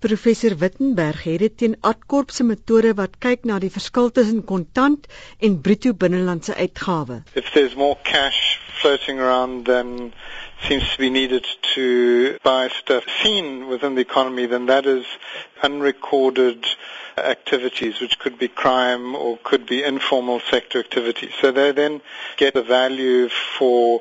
Professor Wittenberg het dit teen Adkorp se metode wat kyk na die verskil tussen kontant en bruto binnelandse uitgawe. If there's more cash floating around then seems to be needed to buy stuff seen within the economy then that is unrecorded activities which could be crime or could be informal sector activities. So they then get a value for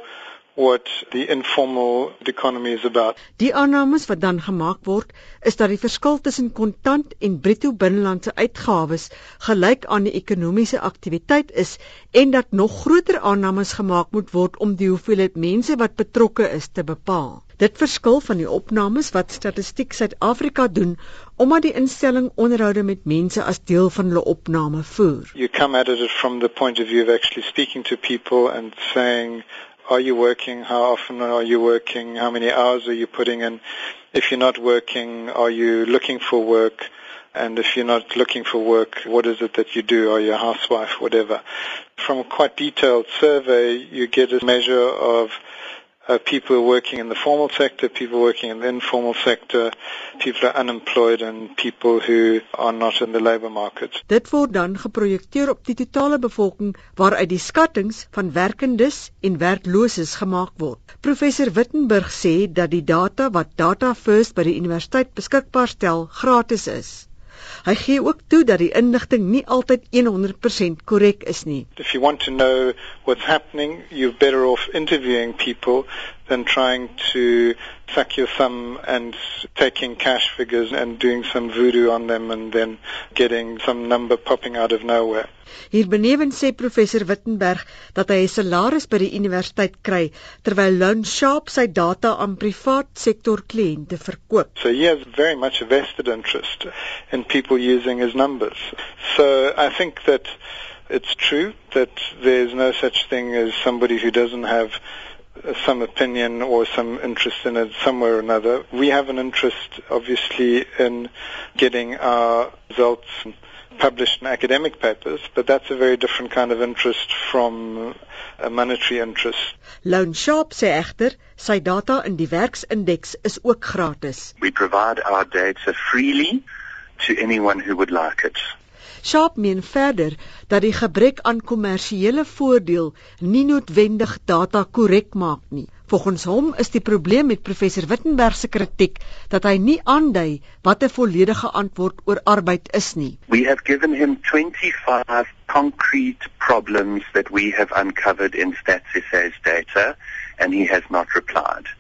what the informal economy is about. Die aannames wat dan gemaak word is dat die verskil tussen kontant en bruto binnelandse uitgawes gelyk aan die ekonomiese aktiwiteit is en dat nog groter aannames gemaak moet word om die hoeveelheid mense wat betrokke is te bepaal. Dit verskil van die opnames wat Statistiek Suid-Afrika doen omdat die instelling onderhoude met mense as deel van hulle opname voer. You come at it from the point of view of actually speaking to people and saying are you working? How often are you working? How many hours are you putting in? If you're not working, are you looking for work? And if you're not looking for work, what is it that you do? Are you a housewife? Whatever. From a quite detailed survey, you get a measure of uh, people working in the formal sector, people working in the informal sector, people are unemployed and people who are not in the labour market. Dit word dan geprojekteer op die totale bevolking waaruit die skattings van werkendes en werklooses gemaak word. Professor Wittenberg sê dat die data wat Data First by die universiteit beskikbaar stel gratis is. Hy gee ook toe dat die inligting nie altyd 100% korrek is nie. If you want to know what's happening, you're better off interviewing people than trying to suck your thumb and taking cash figures and doing some voodoo on them and then getting some number popping out of nowhere. Hier benewens sê professor Wittenberg dat hy 'n salaris by die universiteit kry terwyl Loan Sharp sy data aan privaat sektor kliënte verkoop. So he has very much a vested interest in people using his numbers. So I think that it's true that there's no such thing as somebody who doesn't have some opinion or some interest in it somewhere or another. We have an interest obviously in getting our results published in academic papers, but that's a very different kind of interest from a monetary interest. Loan Sharp sê egter sy data in die werksindeks is ook gratis. We provide our data freely to anyone who would like it. Sharp meen verder dat die gebrek aan kommersiële voordeel nie noodwendig data korrek maak nie. Volgens hom is die probleem met professor Wittenberg se kritiek dat hy nie aandui wat 'n volledige antwoord oor arbeid is nie. We have given him 25 concrete problems that we have uncovered in StatsSA's data and he has not replied.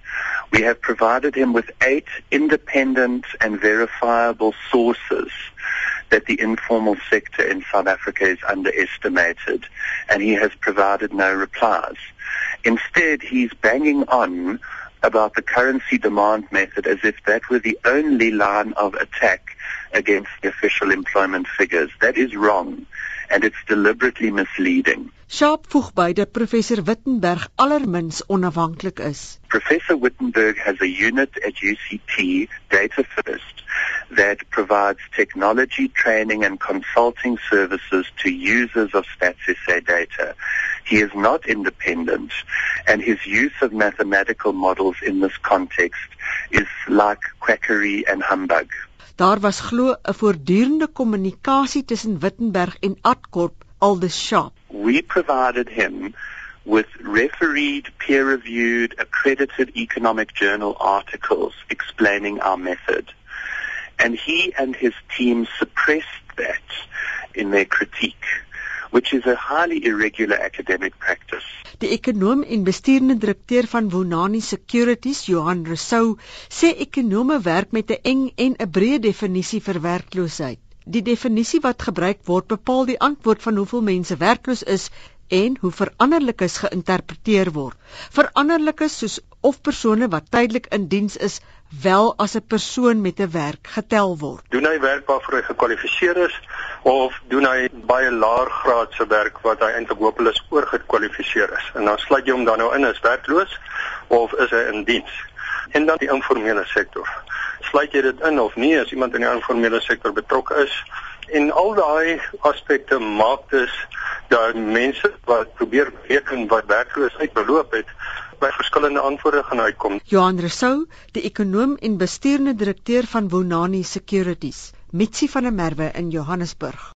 We have provided him with eight independent and verifiable sources that the informal sector in South Africa is underestimated and he has provided no replies. Instead, he's banging on about the currency demand method as if that were the only line of attack against the official employment figures. That is wrong and it's deliberately misleading. Sharp voeg by dat professor Wittenberg allermins onafhanklik is. Professor Wittenberg has a unit at UCT, Data First, that provides technology training and consulting services to users of StatsSA data. He is not independent and his use of mathematical models in this context is like quackery and humbug. Daar was glo 'n voortdurende kommunikasie tussen Wittenberg en Adkorp aldus Sharp. We provided him with refereed, peer-reviewed, accredited economic journal articles explaining our method. And he and his team suppressed that in their critique, which is a highly irregular academic practice. Die ekonom en bestuurende direkteur van Wonani Securities, Johan Rousseau, sê ekonome werk met 'n eng en 'n breë definisie vir werkloosheid. Die definisie wat gebruik word bepaal die antwoord van hoeveel mense werkloos is en hoe veranderlikes geïnterpreteer word. Veranderlikes soos of persone wat tydelik in diens is wel as 'n persoon met 'n werk getel word. Doen hy werk waarvoor hy gekwalifiseer is of doen hy baie laer graadse werk wat hy eintlik hopeloos oorgekwalifiseer is? En dan sluit jy hom dan nou in as werkloos of is hy in diens? En dan die informele sektor. Sluit jy dit in of nie as iemand in die informele sektor betrokke is En al daai aspekte maak dus dat mense wat probeer reken wat werkloosheid beloop het by verskillende antwoorde gaan uitkom. Johan Rousseau, die ekonom en bestuurende direkteur van Wonani Securities, Mitsi van der Merwe in Johannesburg.